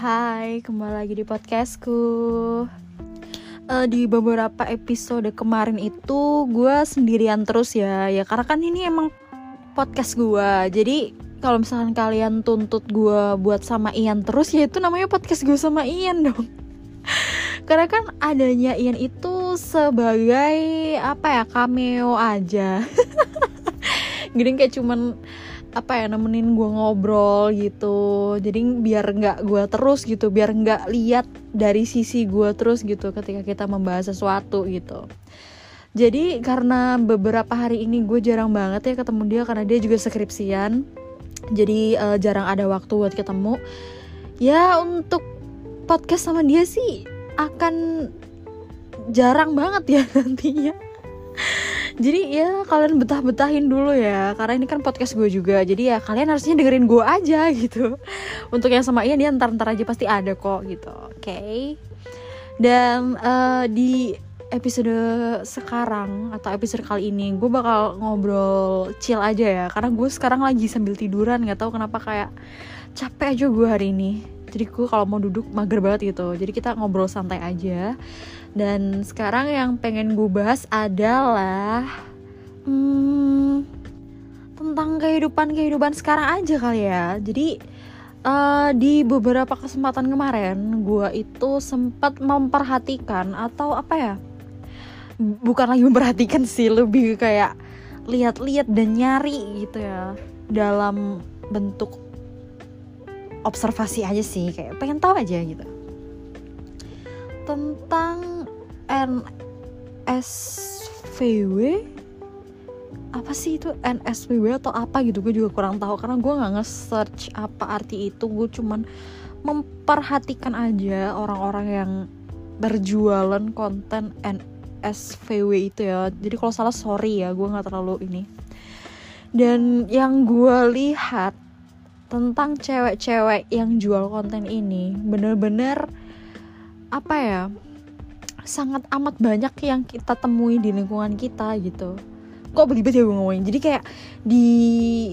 Hai, kembali lagi di podcastku. Uh, di beberapa episode kemarin itu gue sendirian terus ya, ya karena kan ini emang podcast gue. Jadi kalau misalkan kalian tuntut gue buat sama Ian terus ya itu namanya podcast gue sama Ian dong. karena kan adanya Ian itu sebagai apa ya cameo aja. Gini kayak cuman apa ya nemenin gue ngobrol gitu. Jadi biar nggak gue terus gitu biar nggak lihat dari sisi gue terus gitu ketika kita membahas sesuatu gitu. Jadi karena beberapa hari ini gue jarang banget ya ketemu dia karena dia juga skripsian. Jadi uh, jarang ada waktu buat ketemu. Ya untuk podcast sama dia sih akan jarang banget ya nantinya jadi ya kalian betah-betahin dulu ya. Karena ini kan podcast gue juga. Jadi ya kalian harusnya dengerin gue aja gitu. Untuk yang sama Ian dia ntar-ntar aja pasti ada kok gitu. Oke. Okay? dan uh, di episode sekarang atau episode kali ini gue bakal ngobrol chill aja ya. Karena gue sekarang lagi sambil tiduran. Nggak tahu kenapa kayak capek aja gue hari ini jadi gue kalau mau duduk mager banget gitu. Jadi kita ngobrol santai aja. Dan sekarang yang pengen gue bahas adalah hmm, tentang kehidupan kehidupan sekarang aja kali ya. Jadi uh, di beberapa kesempatan kemarin gue itu sempat memperhatikan atau apa ya? Bukan lagi memperhatikan sih lebih kayak lihat-lihat dan nyari gitu ya dalam bentuk observasi aja sih kayak pengen tahu aja gitu. Tentang NSVW apa sih itu NSVW atau apa gitu? Gue juga kurang tahu karena gue nggak nge-search apa arti itu. Gue cuman memperhatikan aja orang-orang yang berjualan konten NSVW itu ya. Jadi kalau salah sorry ya gue nggak terlalu ini. Dan yang gue lihat tentang cewek-cewek yang jual konten ini bener-bener apa ya sangat amat banyak yang kita temui di lingkungan kita gitu. Kok belibet ya gue ngomongin? Jadi kayak di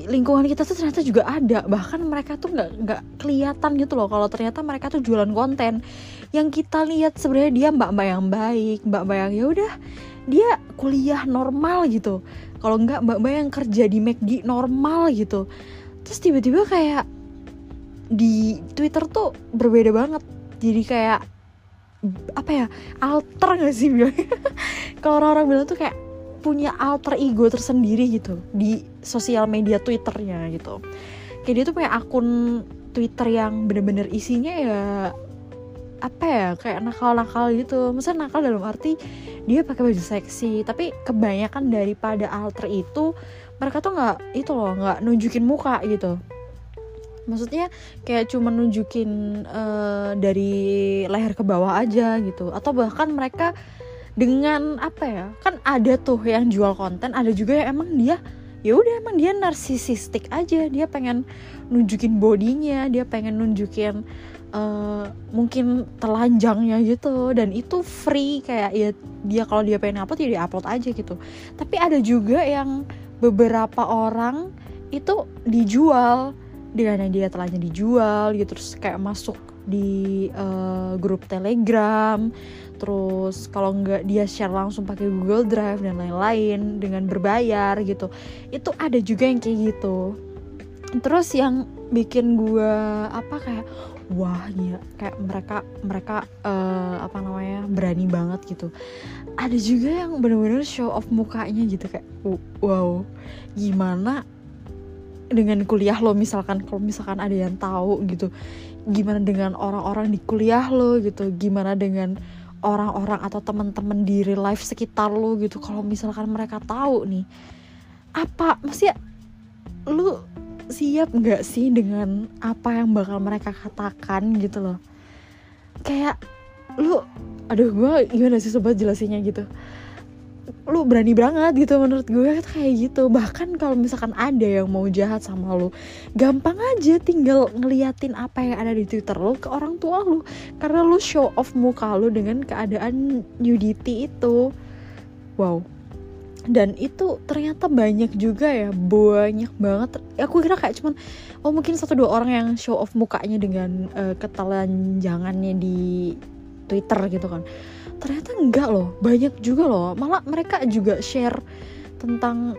lingkungan kita tuh ternyata juga ada. Bahkan mereka tuh nggak nggak kelihatan gitu loh kalau ternyata mereka tuh jualan konten. Yang kita lihat sebenarnya dia mbak mbak yang baik mbak mbak yang ya udah dia kuliah normal gitu. Kalau nggak mbak mbak yang kerja di McD normal gitu terus tiba-tiba kayak di Twitter tuh berbeda banget. Jadi kayak apa ya alter gak sih bilang kalau orang-orang bilang tuh kayak punya alter ego tersendiri gitu di sosial media twitternya gitu. Kayak dia tuh punya akun twitter yang bener-bener isinya ya apa ya kayak nakal-nakal gitu. Misalnya nakal dalam arti dia pakai baju seksi tapi kebanyakan daripada alter itu mereka tuh nggak itu loh nggak nunjukin muka gitu. Maksudnya kayak cuma nunjukin uh, dari leher ke bawah aja gitu. Atau bahkan mereka dengan apa ya kan ada tuh yang jual konten ada juga yang emang dia ya udah emang dia narsisistik aja. Dia pengen nunjukin bodinya dia pengen nunjukin uh, mungkin telanjangnya gitu. Dan itu free kayak ya dia kalau dia pengen upload ya dia upload aja gitu. Tapi ada juga yang beberapa orang itu dijual dengan yang dia telanjang dijual gitu terus kayak masuk di uh, grup telegram terus kalau nggak dia share langsung pakai Google Drive dan lain-lain dengan berbayar gitu. Itu ada juga yang kayak gitu terus yang bikin gue apa kayak wah ya kayak mereka mereka uh, apa namanya berani banget gitu. Ada juga yang bener-bener show off mukanya gitu kayak wow gimana dengan kuliah lo misalkan kalau misalkan ada yang tahu gitu gimana dengan orang-orang di kuliah lo gitu gimana dengan orang-orang atau teman-teman di real life sekitar lo gitu kalau misalkan mereka tahu nih apa maksudnya lu siap nggak sih dengan apa yang bakal mereka katakan gitu loh? Kayak lu aduh gue gimana sih sobat jelasinnya gitu? Lu berani banget gitu menurut gue kayak gitu. Bahkan kalau misalkan ada yang mau jahat sama lu gampang aja tinggal ngeliatin apa yang ada di twitter lu ke orang tua lu. Karena lu show off muka lu dengan keadaan nudity itu. Wow dan itu ternyata banyak juga ya banyak banget. Aku kira kayak cuman oh mungkin satu dua orang yang show off mukanya dengan uh, ketelanjangannya di Twitter gitu kan. Ternyata enggak loh banyak juga loh. Malah mereka juga share tentang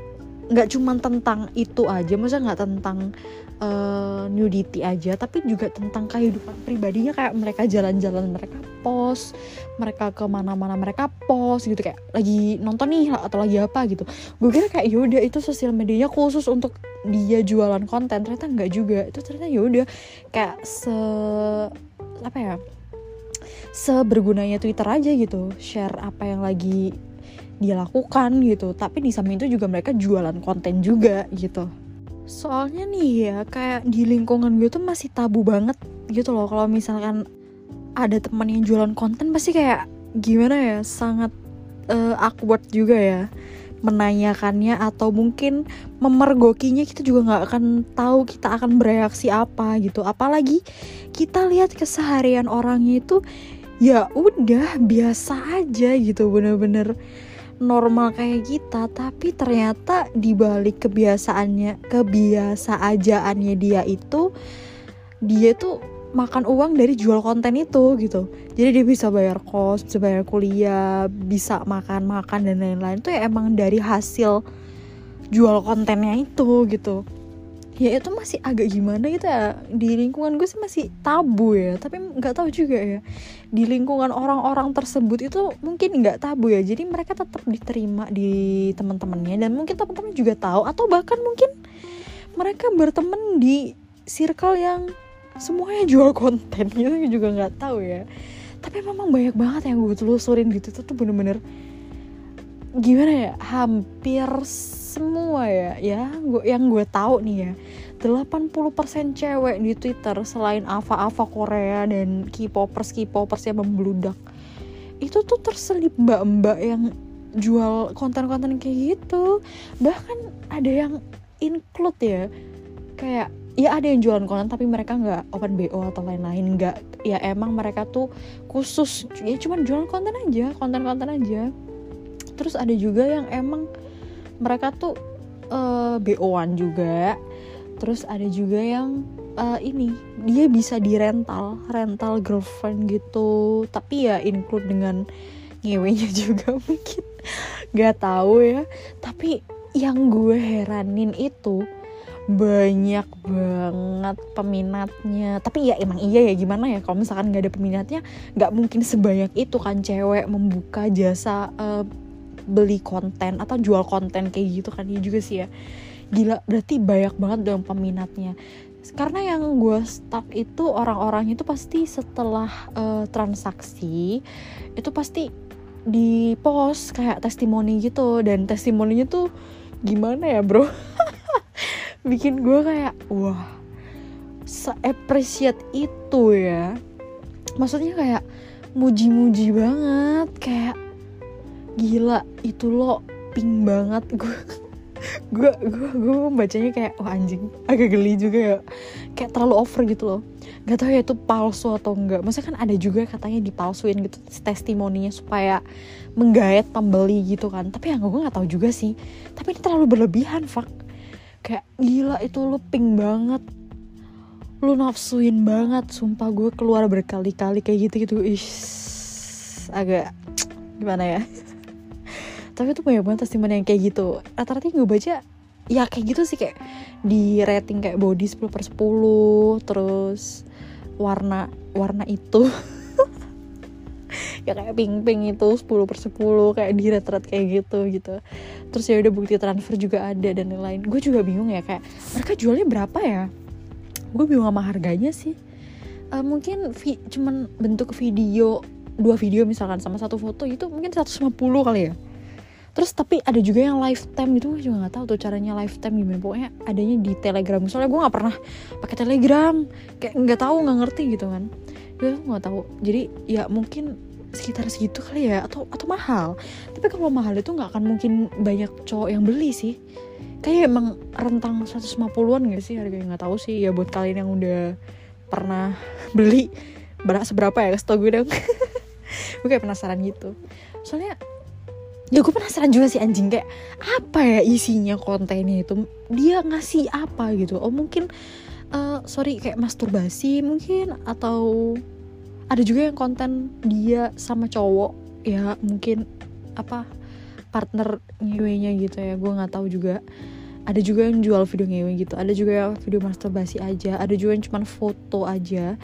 nggak cuma tentang itu aja maksudnya nggak tentang uh, nudity aja tapi juga tentang kehidupan pribadinya kayak mereka jalan-jalan mereka post mereka ke mana-mana mereka post gitu kayak lagi nonton nih atau lagi apa gitu. Gue kira kayak yaudah itu sosial medianya khusus untuk dia jualan konten. Ternyata nggak juga itu ternyata yaudah. Kayak se apa ya sebergunanya Twitter aja gitu share apa yang lagi dia lakukan gitu. Tapi di samping itu juga mereka jualan konten juga gitu soalnya nih ya kayak di lingkungan gue tuh masih tabu banget gitu loh. Kalau misalkan ada teman yang jualan konten pasti kayak gimana ya sangat uh, awkward juga ya menanyakannya atau mungkin memergokinya kita juga nggak akan tahu kita akan bereaksi apa gitu. Apalagi kita lihat keseharian orangnya itu ya udah biasa aja gitu bener-bener normal kayak kita tapi ternyata di balik kebiasaannya kebiasaajaannya dia itu dia tuh makan uang dari jual konten itu gitu. Jadi dia bisa bayar kos bisa bayar kuliah bisa makan makan dan lain-lain. Tuh ya emang dari hasil jual kontennya itu gitu ya itu masih agak gimana gitu ya? Di lingkungan gue sih masih tabu ya tapi nggak tahu juga ya. Di lingkungan orang-orang tersebut itu mungkin nggak tabu ya. Jadi mereka tetap diterima di teman-temannya dan mungkin teman-teman juga tahu atau bahkan mungkin mereka berteman di circle yang semuanya jual konten gitu juga nggak tahu ya. Tapi memang banyak banget yang gue telusurin gitu. Tuh bener-bener gimana ya? Hampir semua ya. Ya gua, yang gue tahu nih ya 80% cewek di Twitter selain Ava-Ava Korea dan K-popers K-popers yang membludak itu tuh terselip mbak-mbak yang jual konten-konten kayak gitu. Bahkan ada yang include ya kayak ya ada yang jualan konten tapi mereka nggak open bo atau lain-lain. Nggak ya emang mereka tuh khusus ya cuman jualan konten aja konten-konten aja. Terus ada juga yang emang mereka tuh uh, eh, BO-an juga. Terus ada juga yang uh, ini dia bisa di rental rental girlfriend gitu. Tapi ya include dengan ngewenya juga mungkin. Nggak tahu ya. Tapi yang gue heranin itu banyak banget peminatnya. Tapi ya emang iya ya gimana ya? Kalau misalkan nggak ada peminatnya nggak mungkin sebanyak itu kan cewek membuka jasa uh, beli konten atau jual konten kayak gitu kan ya juga sih ya. Gila berarti banyak banget dong peminatnya. Karena yang gue stuck itu orang-orang itu pasti setelah uh, transaksi itu pasti di post kayak testimoni gitu. Dan testimoninya tuh gimana ya bro? Bikin gue kayak wah se appreciate itu ya. Maksudnya kayak muji-muji banget kayak gila itu lo pink banget. Gue gue gue gue bacanya kayak anjing. Agak geli juga ya. Kayak terlalu over gitu loh. Gak tau ya itu palsu atau enggak maksudnya kan ada juga katanya dipalsuin gitu testimoninya supaya menggait pembeli gitu kan. Tapi yang gue nggak tahu juga sih. Tapi ini terlalu berlebihan fak kayak gila itu lo pink banget. Lu nafsuin banget sumpah gue keluar berkali-kali kayak gitu gitu ish agak gimana ya tapi tuh banyak banget testimoni yang kayak gitu. Rata-rata gue baca ya kayak gitu sih kayak di rating kayak body 10 per 10 terus warna warna itu. Ya kayak pink pink itu 10 per 10 kayak di ret kayak gitu gitu. Terus ya udah bukti transfer juga ada dan lain-lain. Gue juga bingung ya kayak mereka jualnya berapa ya? Gue bingung sama harganya sih. Uh, mungkin vi cuman bentuk video dua video misalkan sama satu foto itu mungkin 150 kali ya terus tapi ada juga yang lifetime gitu gue juga nggak tahu tuh caranya lifetime gimana. Pokoknya adanya di telegram. Soalnya gue nggak pernah pakai telegram. Kayak nggak tahu nggak ngerti gitu kan. Gue nggak tahu. Jadi ya mungkin sekitar segitu kali ya atau atau mahal. Tapi kalau mahal itu nggak akan mungkin banyak cowok yang beli sih. Kayak emang rentang 150-an gak sih harganya? Nggak tahu sih. Ya buat kalian yang udah pernah beli berat seberapa ya? Kasih tau gue dong. Gue kayak penasaran gitu. Soalnya ya gue penasaran juga sih anjing. Kayak apa ya isinya kontennya itu? Dia ngasih apa gitu? Oh mungkin uh, sorry kayak masturbasi mungkin? Atau ada juga yang konten dia sama cowok? Ya mungkin apa partner ngewenya gitu ya. Gue nggak tahu juga. Ada juga yang jual video ngewe gitu. Ada juga yang video masturbasi aja. Ada juga yang cuma foto aja.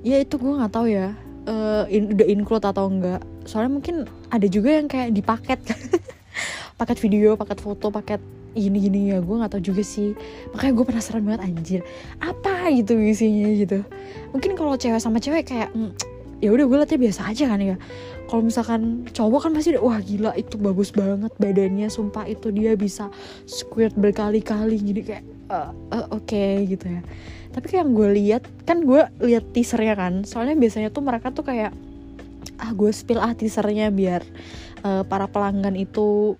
Ya itu gue nggak tahu ya. Uh, in, udah include atau enggak soalnya mungkin ada juga yang kayak dipaket. Paket video paket foto paket gini gini ya gue nggak tahu juga sih. Makanya gue penasaran banget anjir. Apa gitu isinya gitu? Mungkin kalau cewek sama cewek kayak mm, ya udah gue liatnya biasa aja kan ya. Kalau misalkan cowok kan pasti wah gila itu bagus banget badannya. Sumpah itu dia bisa squirt berkali-kali. Jadi kayak uh, uh, oke okay, gitu ya. Tapi kayak yang gue lihat kan gue lihat teasernya kan. Soalnya biasanya tuh mereka tuh kayak ah gue spill ah teasernya biar uh, para pelanggan itu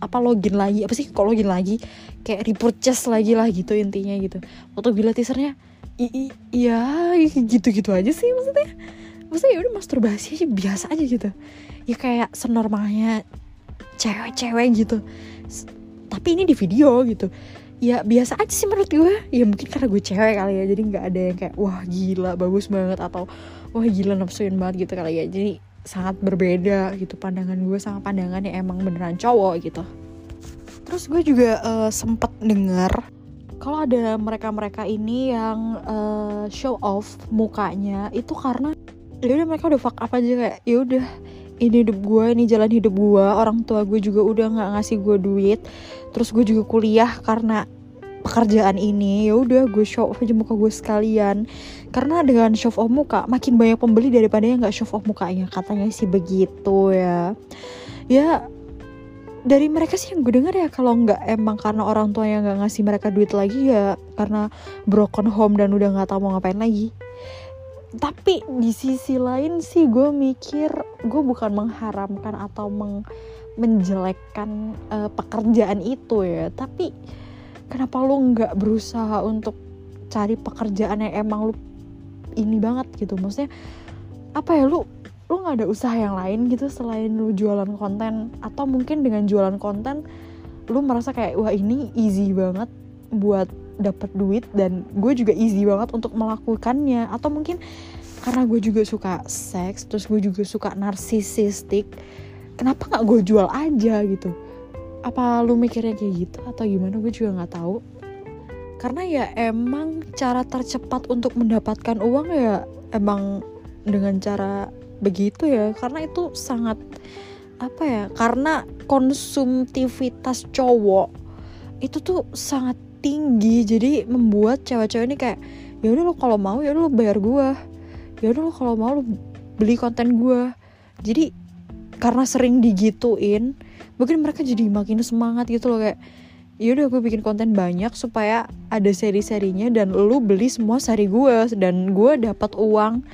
apa login lagi apa sih kok login lagi? Kayak repurchase lagi lah gitu intinya gitu. Waktu bila teasernya iya gitu-gitu aja sih maksudnya. Maksudnya ya udah masturbasi aja biasa aja gitu. Ya kayak senormalnya cewek-cewek gitu. Tapi ini di video gitu. Ya biasa aja sih menurut gue ya mungkin karena gue cewek kali ya jadi nggak ada yang kayak wah gila bagus banget atau wah gila nafsuin banget gitu kali ya. Jadi sangat berbeda gitu pandangan gue sama pandangan yang emang beneran cowok gitu. Terus gue juga uh, sempet denger kalau ada mereka-mereka ini yang uh, show off mukanya itu karena ya udah mereka udah fuck apa aja kayak ya udah ini hidup gue ini jalan hidup gue orang tua gue juga udah nggak ngasih gue duit. Terus gue juga kuliah karena pekerjaan ini ya udah gue show off aja muka gue sekalian. Karena dengan show off muka makin banyak pembeli daripada yang nggak show off mukanya katanya sih begitu ya. Ya dari mereka sih yang gue denger ya kalau nggak emang karena orang tua yang nggak ngasih mereka duit lagi ya karena broken home dan udah nggak tahu mau ngapain lagi. Tapi di sisi lain sih gue mikir gue bukan mengharamkan atau meng menjelekkan uh, pekerjaan itu ya. Tapi kenapa lu nggak berusaha untuk cari pekerjaan yang emang lu ini banget gitu? Maksudnya apa ya lu lu nggak ada usaha yang lain gitu selain lu jualan konten? Atau mungkin dengan jualan konten lu merasa kayak wah ini easy banget buat dapat duit dan gue juga easy banget untuk melakukannya. Atau mungkin karena gue juga suka seks terus gue juga suka narsisistik kenapa nggak gue jual aja gitu apa lu mikirnya kayak gitu atau gimana? Gue juga nggak tahu. Karena ya emang cara tercepat untuk mendapatkan uang ya emang dengan cara begitu ya. Karena itu sangat apa ya karena konsumtivitas cowok itu tuh sangat tinggi. Jadi membuat cewek-cewek ini kayak ya udah lo kalau mau ya lo bayar gue ya udah lo kalau mau lo beli konten gue jadi karena sering digituin mungkin mereka jadi makin semangat gitu loh kayak yaudah gue bikin konten banyak supaya ada seri-serinya dan lu beli semua seri gue dan gue dapat uang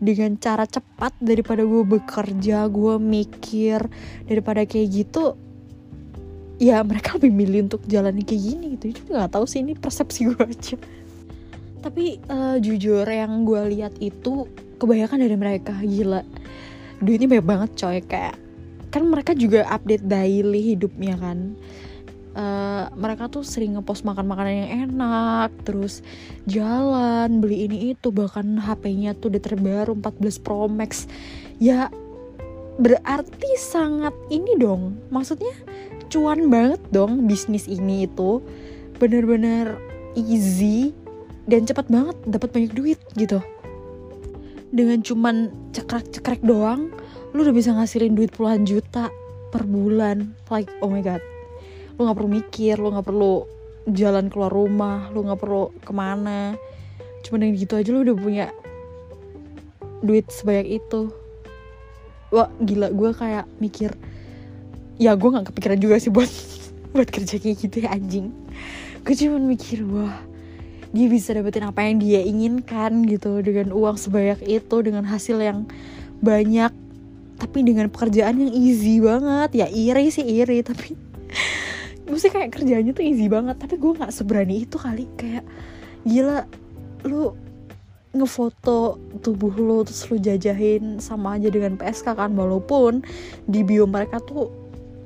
dengan cara cepat daripada gue bekerja gue mikir daripada kayak gitu. Ya mereka lebih milih untuk jalan kayak gini gitu. Itu nggak tahu sih ini persepsi gue aja. Tapi uh, jujur yang gue lihat itu kebanyakan dari mereka. Gila. Duitnya banyak banget coy. Kayak kan mereka juga update daily hidupnya kan. Uh, mereka tuh sering ngepost makan makanan yang enak terus jalan beli ini itu bahkan HP-nya tuh udah terbaru 14 Pro Max. Ya berarti sangat ini dong. Maksudnya cuan banget dong bisnis ini itu. Bener-bener easy dan cepat banget dapat banyak duit gitu. Dengan cuman cekrek-cekrek doang lu udah bisa ngasilin duit puluhan juta per bulan. Like oh my god. Lu nggak perlu mikir lu nggak perlu jalan keluar rumah lu nggak perlu ke mana. Cuma dengan gitu aja lu udah punya duit sebanyak itu. Wah gila gue kayak mikir ya gue nggak kepikiran juga sih buat buat kerja kayak gitu ya anjing. Gue cuma mikir wah dia bisa dapetin apa yang dia inginkan gitu dengan uang sebanyak itu dengan hasil yang banyak tapi dengan pekerjaan yang easy banget. Ya iri sih iri tapi mesti kayak kerjanya tuh easy banget tapi gue nggak seberani itu kali. Kayak gila lu ngefoto tubuh lu terus lu jajahin sama aja dengan PSK kan walaupun di bio mereka tuh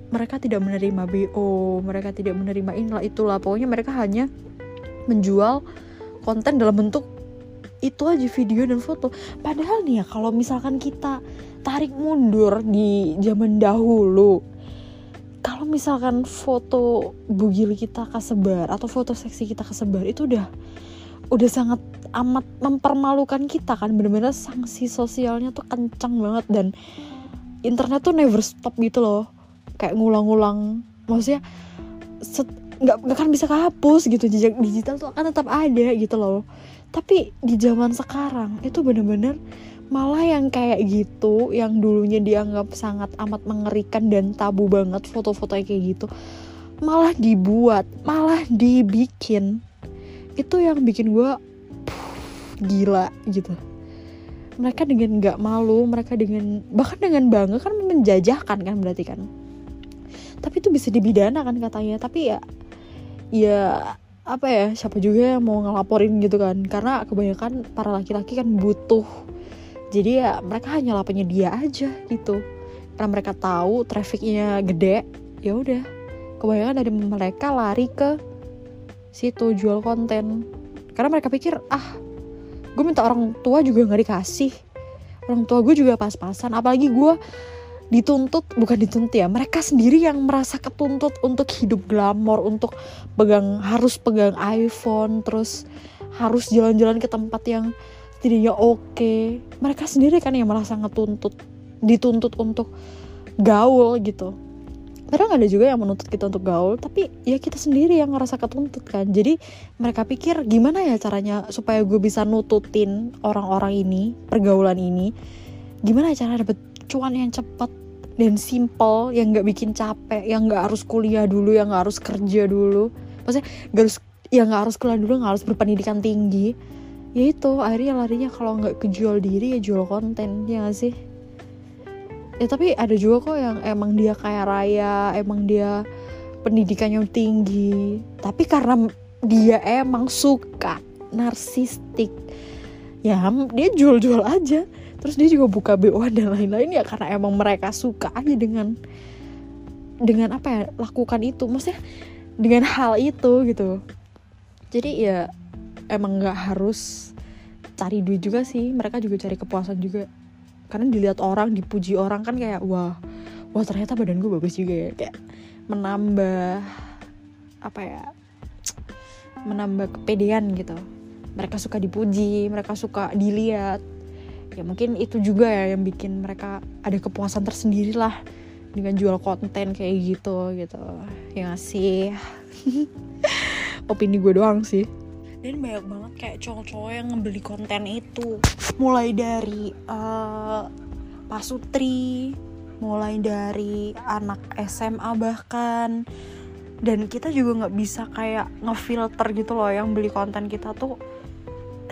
mereka tidak menerima BO mereka tidak menerima inilah itulah. Pokoknya mereka hanya menjual konten dalam bentuk itu aja video dan foto. Padahal nih ya kalau misalkan kita tarik mundur di zaman dahulu. Kalau misalkan foto bugil kita kesebar atau foto seksi kita kesebar itu udah udah sangat amat mempermalukan kita kan. Bener-bener sanksi sosialnya tuh kencang banget dan internet tuh never stop gitu loh. Kayak ngulang-ngulang maksudnya nggak nggak kan bisa kehapus gitu. Jejak digital tuh akan tetap ada gitu loh. Tapi di zaman sekarang itu bener-bener malah yang kayak gitu yang dulunya dianggap sangat amat mengerikan dan tabu banget foto-foto kayak gitu malah dibuat malah dibikin. Itu yang bikin gue gila gitu. Mereka dengan nggak malu mereka dengan bahkan dengan bangga kan menjajahkan kan berarti kan. Tapi itu bisa dibidana kan katanya tapi ya ya apa ya siapa juga yang mau ngelaporin gitu kan. Karena kebanyakan para laki-laki kan butuh jadi ya mereka hanya penyedia aja gitu. Karena mereka tahu trafficnya gede ya udah. Kebanyakan dari mereka lari ke situ jual konten. Karena mereka pikir ah gue minta orang tua juga nggak dikasih. Orang tua gue juga pas-pasan. Apalagi gue dituntut bukan dituntut ya mereka sendiri yang merasa ketuntut untuk hidup glamor untuk pegang harus pegang iPhone terus harus jalan-jalan ke tempat yang tidaknya oke. Okay. mereka sendiri kan yang merasa ngetuntut dituntut untuk gaul gitu. Kadang ada juga yang menuntut kita untuk gaul tapi ya kita sendiri yang ngerasa ketuntut kan. Jadi mereka pikir gimana ya caranya supaya gue bisa nututin orang-orang ini pergaulan ini. Gimana cara dapet cuan yang cepat dan simple yang nggak bikin capek yang nggak harus kuliah dulu yang nggak harus kerja dulu. Maksudnya nggak harus yang nggak harus kuliah dulu nggak harus berpendidikan tinggi ya itu akhirnya larinya kalau nggak kejual diri ya jual konten ya gak sih? Ya tapi ada juga kok yang emang dia kaya raya emang dia pendidikannya tinggi tapi karena dia emang suka narsistik. Ya dia jual-jual aja. Terus dia juga buka BO dan lain-lain ya karena emang mereka suka aja dengan dengan apa ya lakukan itu. Maksudnya dengan hal itu gitu. Jadi ya emang nggak harus cari duit juga sih. Mereka juga cari kepuasan juga. Karena dilihat orang dipuji orang kan kayak wah wah ternyata badan gue bagus juga ya. Kayak menambah apa ya menambah kepedean gitu. Mereka suka dipuji mereka suka dilihat. Ya mungkin itu juga ya yang bikin mereka ada kepuasan tersendiri lah dengan jual konten kayak gitu gitu. Ya sih? Opini gue doang sih dan banyak banget kayak cowok-cowok yang ngebeli konten itu. Mulai dari uh, pasutri mulai dari anak SMA bahkan. Dan kita juga nggak bisa kayak ngefilter gitu loh yang beli konten kita tuh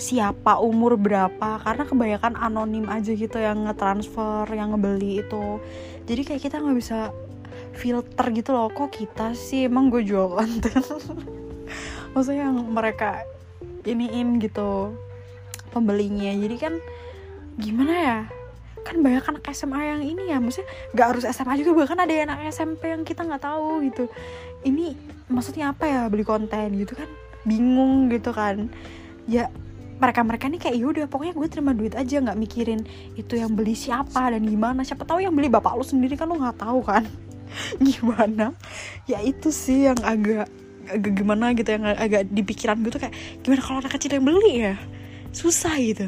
siapa umur berapa. Karena kebanyakan anonim aja gitu yang ngetransfer yang ngebeli itu. Jadi kayak kita nggak bisa filter gitu loh kok kita sih? Emang gue jual konten? Maksudnya yang mereka iniin gitu pembelinya. Jadi kan gimana ya? Kan banyak anak SMA yang ini ya maksudnya nggak harus SMA juga bahkan ada anak SMP yang kita nggak tahu gitu. Ini maksudnya apa ya beli konten gitu kan? Bingung gitu kan. Ya mereka mereka nih kayak yaudah pokoknya gue terima duit aja nggak mikirin itu yang beli siapa dan gimana. Siapa tahu yang beli bapak lu sendiri kan lu nggak tahu kan? Gimana? Ya itu sih yang agak agak gimana gitu yang agak di pikiran gue tuh kayak gimana kalau anak kecil yang beli ya? Susah gitu.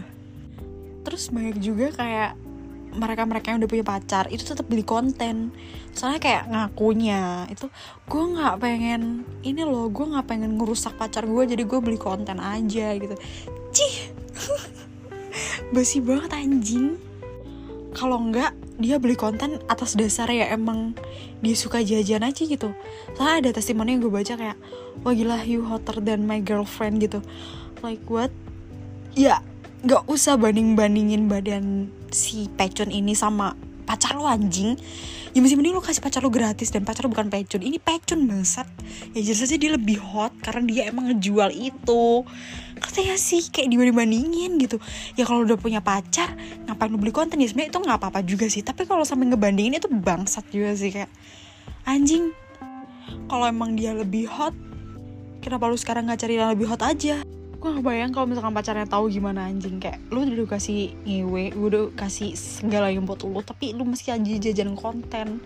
Terus banyak juga kayak mereka-mereka yang udah punya pacar itu tetap beli konten. Soalnya kayak ngakunya itu gue nggak pengen ini loh gue nggak pengen ngerusak pacar gue jadi gue beli konten aja gitu. Cih! Basi banget anjing. Kalau enggak dia beli konten atas dasar ya emang dia suka jajan aja gitu. Soalnya ada testimoni yang gue baca kayak wah gila you hotter than my girlfriend gitu. Like what? Ya nggak usah banding bandingin badan si pecun ini sama pacar lo anjing. Ya masih mending lo kasih pacar lo gratis dan pacar lo bukan pecun. Ini pecun bangsat. Ya jelas aja dia lebih hot karena dia emang ngejual itu katanya sih? Kayak dibanding bandingin gitu. Ya kalau udah punya pacar ngapain lo beli konten? Ya sebenarnya itu nggak apa apa juga sih. Tapi kalau sampai ngebandingin itu bangsat juga sih kayak anjing kalau emang dia lebih hot kenapa lu sekarang nggak cari yang lebih hot aja? Gue gak bayang kalau misalkan pacarnya tahu gimana anjing. Kayak lu udah kasih ngewe udah kasih segala yang buat lu tapi lu masih aja jajan konten.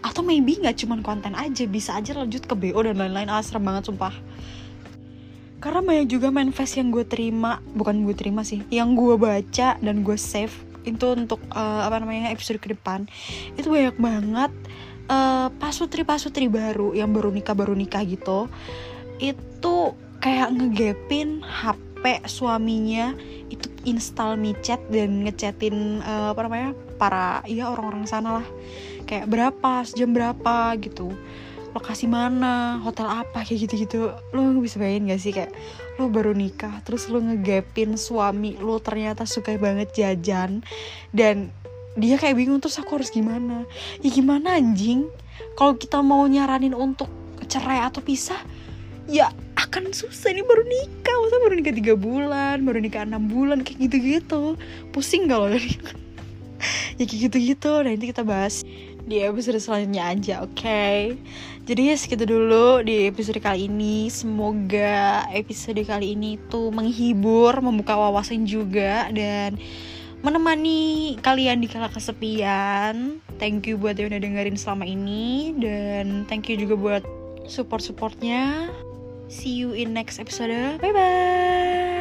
Atau maybe nggak cuman konten aja bisa aja lanjut ke BO dan lain-lain. Ah banget sumpah karena banyak juga manifest yang gue terima bukan gue terima sih yang gue baca dan gue save itu untuk uh, apa namanya episode ke depan. Itu banyak banget uh, pasutri pasutri baru yang baru nikah baru nikah gitu. Itu kayak ngegapin HP suaminya itu install micet dan ngechatin uh, apa namanya para ya orang-orang sana lah. Kayak berapa sejam berapa gitu lokasi mana? Hotel apa? kayak gitu-gitu. Lo bisa bayangin gak sih? Kayak lo baru nikah terus lo ngegapin suami lo ternyata suka banget jajan dan dia kayak bingung terus aku harus gimana? Ya gimana anjing? Kalau kita mau nyaranin untuk cerai atau pisah ya akan susah. Ini baru nikah. Masa baru nikah tiga bulan baru nikah enam bulan? Kayak gitu-gitu. Pusing gak lo? Ya kayak gitu-gitu. Nanti kita bahas di episode selanjutnya aja, oke? Okay? Jadi ya segitu dulu di episode kali ini. Semoga episode kali ini tuh menghibur, membuka wawasan juga dan menemani kalian di kala kesepian. Thank you buat yang udah dengerin selama ini dan thank you juga buat support-supportnya. See you in next episode. Bye bye.